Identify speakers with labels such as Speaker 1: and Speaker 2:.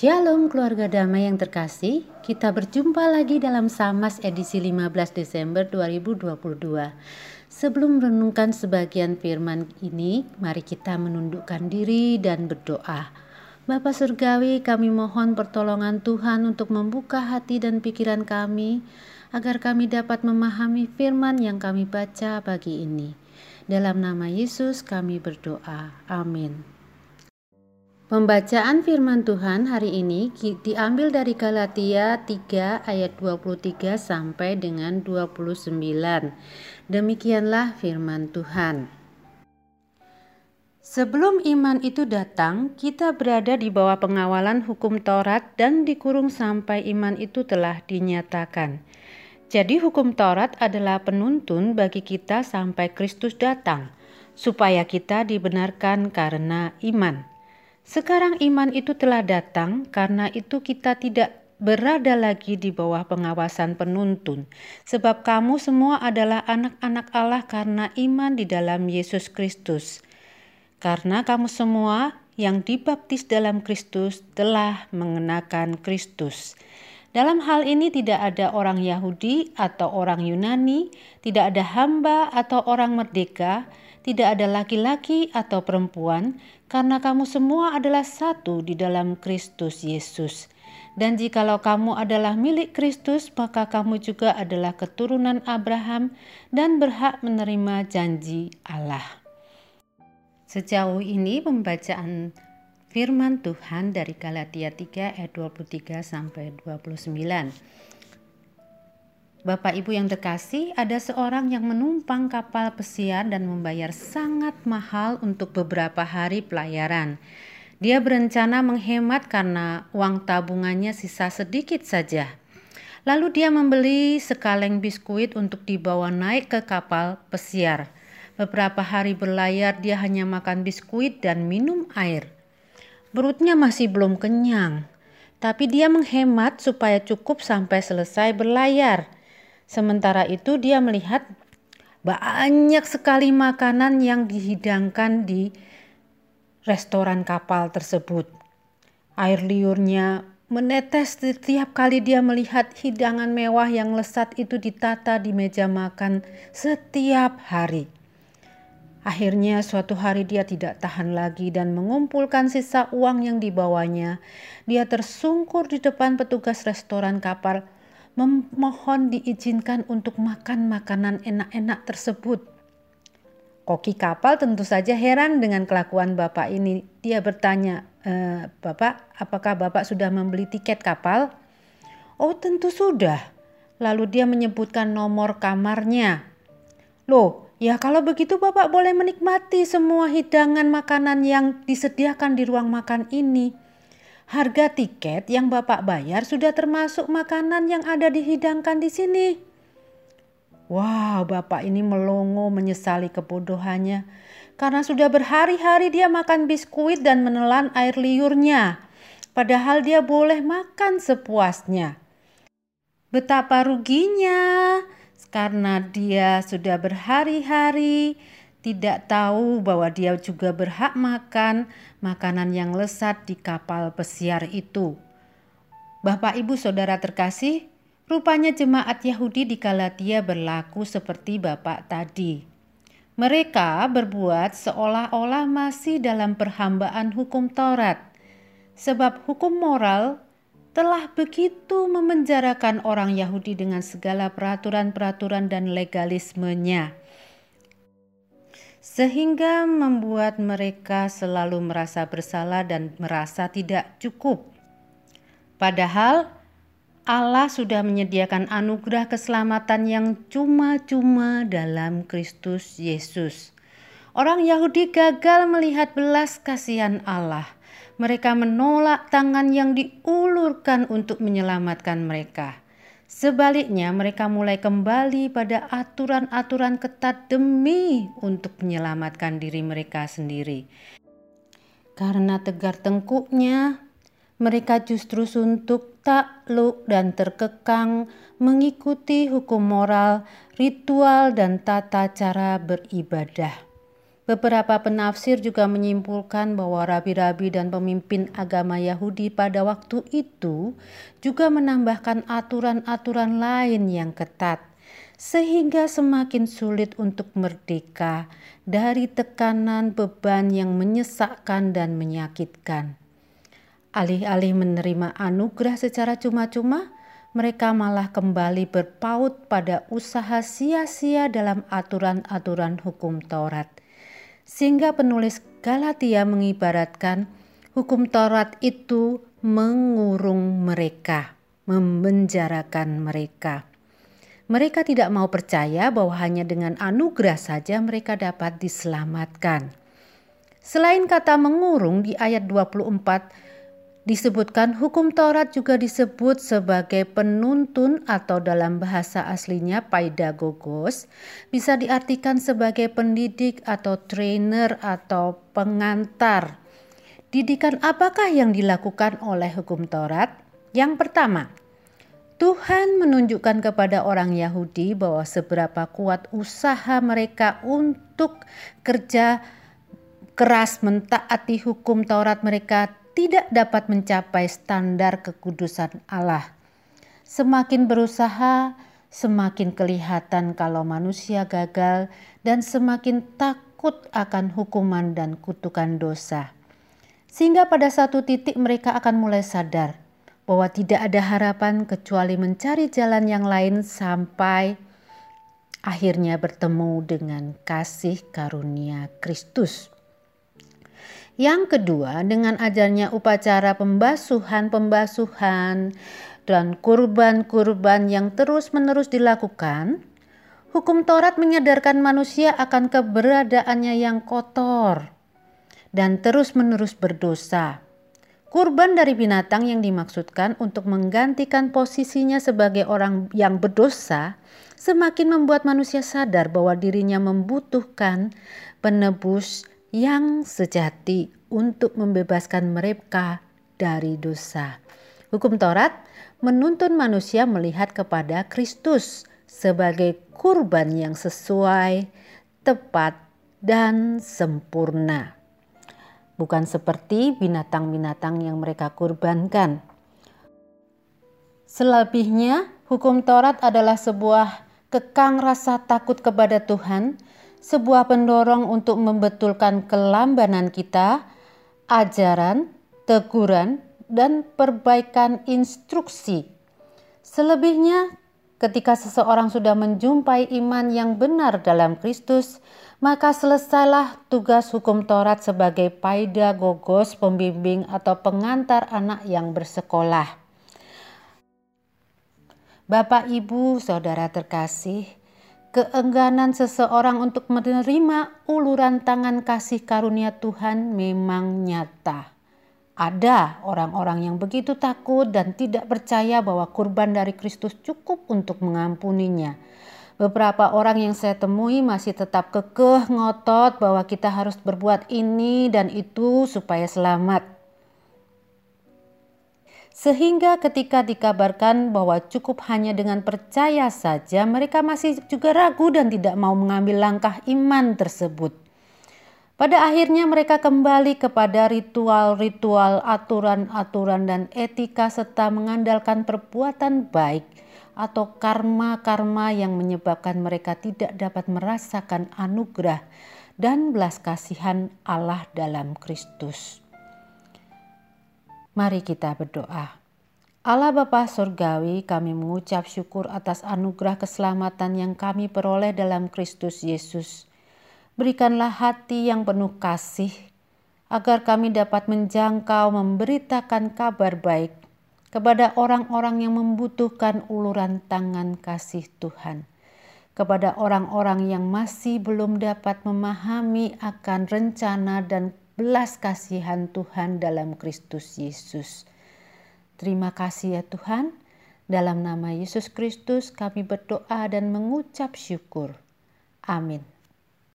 Speaker 1: Shalom keluarga damai yang terkasih, kita berjumpa lagi dalam Samas edisi 15 Desember 2022. Sebelum merenungkan sebagian firman ini, mari kita menundukkan diri dan berdoa. Bapa Surgawi, kami mohon pertolongan Tuhan untuk membuka hati dan pikiran kami, agar kami dapat memahami firman yang kami baca pagi ini. Dalam nama Yesus kami berdoa. Amin. Pembacaan firman Tuhan hari ini diambil dari Galatia 3 ayat 23 sampai dengan 29. Demikianlah firman Tuhan. Sebelum iman itu datang, kita berada di bawah pengawalan hukum Taurat dan dikurung sampai iman itu telah dinyatakan. Jadi hukum Taurat adalah penuntun bagi kita sampai Kristus datang, supaya kita dibenarkan karena iman. Sekarang iman itu telah datang, karena itu kita tidak berada lagi di bawah pengawasan penuntun, sebab kamu semua adalah anak-anak Allah karena iman di dalam Yesus Kristus. Karena kamu semua yang dibaptis dalam Kristus telah mengenakan Kristus. Dalam hal ini tidak ada orang Yahudi atau orang Yunani, tidak ada hamba atau orang merdeka, tidak ada laki-laki atau perempuan, karena kamu semua adalah satu di dalam Kristus Yesus. Dan jikalau kamu adalah milik Kristus, maka kamu juga adalah keturunan Abraham dan berhak menerima janji Allah. Sejauh ini pembacaan firman Tuhan dari Galatia 3 ayat 23 sampai 29. Bapak Ibu yang terkasih, ada seorang yang menumpang kapal pesiar dan membayar sangat mahal untuk beberapa hari pelayaran. Dia berencana menghemat karena uang tabungannya sisa sedikit saja. Lalu dia membeli sekaleng biskuit untuk dibawa naik ke kapal pesiar. Beberapa hari berlayar dia hanya makan biskuit dan minum air. Perutnya masih belum kenyang, tapi dia menghemat supaya cukup sampai selesai berlayar. Sementara itu dia melihat banyak sekali makanan yang dihidangkan di restoran kapal tersebut. Air liurnya menetes setiap kali dia melihat hidangan mewah yang lesat itu ditata di meja makan setiap hari. Akhirnya suatu hari dia tidak tahan lagi dan mengumpulkan sisa uang yang dibawanya. Dia tersungkur di depan petugas restoran kapal memohon diizinkan untuk makan makanan enak-enak tersebut. Koki kapal tentu saja heran dengan kelakuan bapak ini. Dia bertanya, e, "Bapak, apakah bapak sudah membeli tiket kapal?" "Oh, tentu sudah." Lalu dia menyebutkan nomor kamarnya. "Loh, ya kalau begitu bapak boleh menikmati semua hidangan makanan yang disediakan di ruang makan ini." Harga tiket yang Bapak bayar sudah termasuk makanan yang ada dihidangkan di sini. Wow, Bapak ini melongo menyesali kebodohannya karena sudah berhari-hari dia makan biskuit dan menelan air liurnya, padahal dia boleh makan sepuasnya. Betapa ruginya karena dia sudah berhari-hari tidak tahu bahwa dia juga berhak makan makanan yang lesat di kapal pesiar itu. Bapak, ibu, saudara terkasih, rupanya jemaat Yahudi di Galatia berlaku seperti Bapak tadi. Mereka berbuat seolah-olah masih dalam perhambaan hukum Taurat, sebab hukum moral telah begitu memenjarakan orang Yahudi dengan segala peraturan-peraturan dan legalismenya sehingga membuat mereka selalu merasa bersalah dan merasa tidak cukup. Padahal Allah sudah menyediakan anugerah keselamatan yang cuma-cuma dalam Kristus Yesus. Orang Yahudi gagal melihat belas kasihan Allah. Mereka menolak tangan yang diulurkan untuk menyelamatkan mereka. Sebaliknya, mereka mulai kembali pada aturan-aturan ketat demi untuk menyelamatkan diri mereka sendiri. Karena tegar tengkuknya, mereka justru suntuk takluk dan terkekang mengikuti hukum moral, ritual, dan tata cara beribadah. Beberapa penafsir juga menyimpulkan bahwa rabi-rabi dan pemimpin agama Yahudi pada waktu itu juga menambahkan aturan-aturan lain yang ketat, sehingga semakin sulit untuk merdeka dari tekanan beban yang menyesakkan dan menyakitkan. Alih-alih menerima anugerah secara cuma-cuma, mereka malah kembali berpaut pada usaha sia-sia dalam aturan-aturan hukum Taurat sehingga penulis Galatia mengibaratkan hukum Taurat itu mengurung mereka, memenjarakan mereka. Mereka tidak mau percaya bahwa hanya dengan anugerah saja mereka dapat diselamatkan. Selain kata mengurung di ayat 24 Disebutkan hukum Taurat juga disebut sebagai penuntun atau dalam bahasa aslinya paidagogos, bisa diartikan sebagai pendidik atau trainer atau pengantar. Didikan apakah yang dilakukan oleh hukum Taurat? Yang pertama, Tuhan menunjukkan kepada orang Yahudi bahwa seberapa kuat usaha mereka untuk kerja keras mentaati hukum Taurat mereka tidak dapat mencapai standar kekudusan Allah. Semakin berusaha, semakin kelihatan kalau manusia gagal dan semakin takut akan hukuman dan kutukan dosa. Sehingga pada satu titik mereka akan mulai sadar bahwa tidak ada harapan kecuali mencari jalan yang lain sampai akhirnya bertemu dengan kasih karunia Kristus. Yang kedua, dengan ajarnya upacara pembasuhan-pembasuhan dan kurban-kurban yang terus-menerus dilakukan, hukum Taurat menyadarkan manusia akan keberadaannya yang kotor dan terus-menerus berdosa. Kurban dari binatang yang dimaksudkan untuk menggantikan posisinya sebagai orang yang berdosa semakin membuat manusia sadar bahwa dirinya membutuhkan penebus yang sejati untuk membebaskan mereka dari dosa. Hukum Taurat menuntun manusia melihat kepada Kristus sebagai kurban yang sesuai, tepat, dan sempurna. Bukan seperti binatang-binatang yang mereka kurbankan. Selebihnya, hukum Taurat adalah sebuah kekang rasa takut kepada Tuhan sebuah pendorong untuk membetulkan kelambanan kita, ajaran, teguran, dan perbaikan instruksi. Selebihnya, ketika seseorang sudah menjumpai iman yang benar dalam Kristus, maka selesailah tugas hukum Taurat sebagai paidagogos, pembimbing atau pengantar anak yang bersekolah. Bapak, Ibu, Saudara terkasih, keengganan seseorang untuk menerima uluran tangan kasih karunia Tuhan memang nyata. Ada orang-orang yang begitu takut dan tidak percaya bahwa kurban dari Kristus cukup untuk mengampuninya. Beberapa orang yang saya temui masih tetap kekeh ngotot bahwa kita harus berbuat ini dan itu supaya selamat. Sehingga ketika dikabarkan bahwa cukup hanya dengan percaya saja, mereka masih juga ragu dan tidak mau mengambil langkah iman tersebut. Pada akhirnya mereka kembali kepada ritual-ritual, aturan-aturan dan etika serta mengandalkan perbuatan baik atau karma-karma yang menyebabkan mereka tidak dapat merasakan anugerah dan belas kasihan Allah dalam Kristus. Mari kita berdoa. Allah Bapa Surgawi, kami mengucap syukur atas anugerah keselamatan yang kami peroleh dalam Kristus Yesus. Berikanlah hati yang penuh kasih, agar kami dapat menjangkau memberitakan kabar baik kepada orang-orang yang membutuhkan uluran tangan kasih Tuhan, kepada orang-orang yang masih belum dapat memahami akan rencana dan belas kasihan Tuhan dalam Kristus Yesus. Terima kasih ya Tuhan. Dalam nama Yesus Kristus kami berdoa dan mengucap syukur. Amin.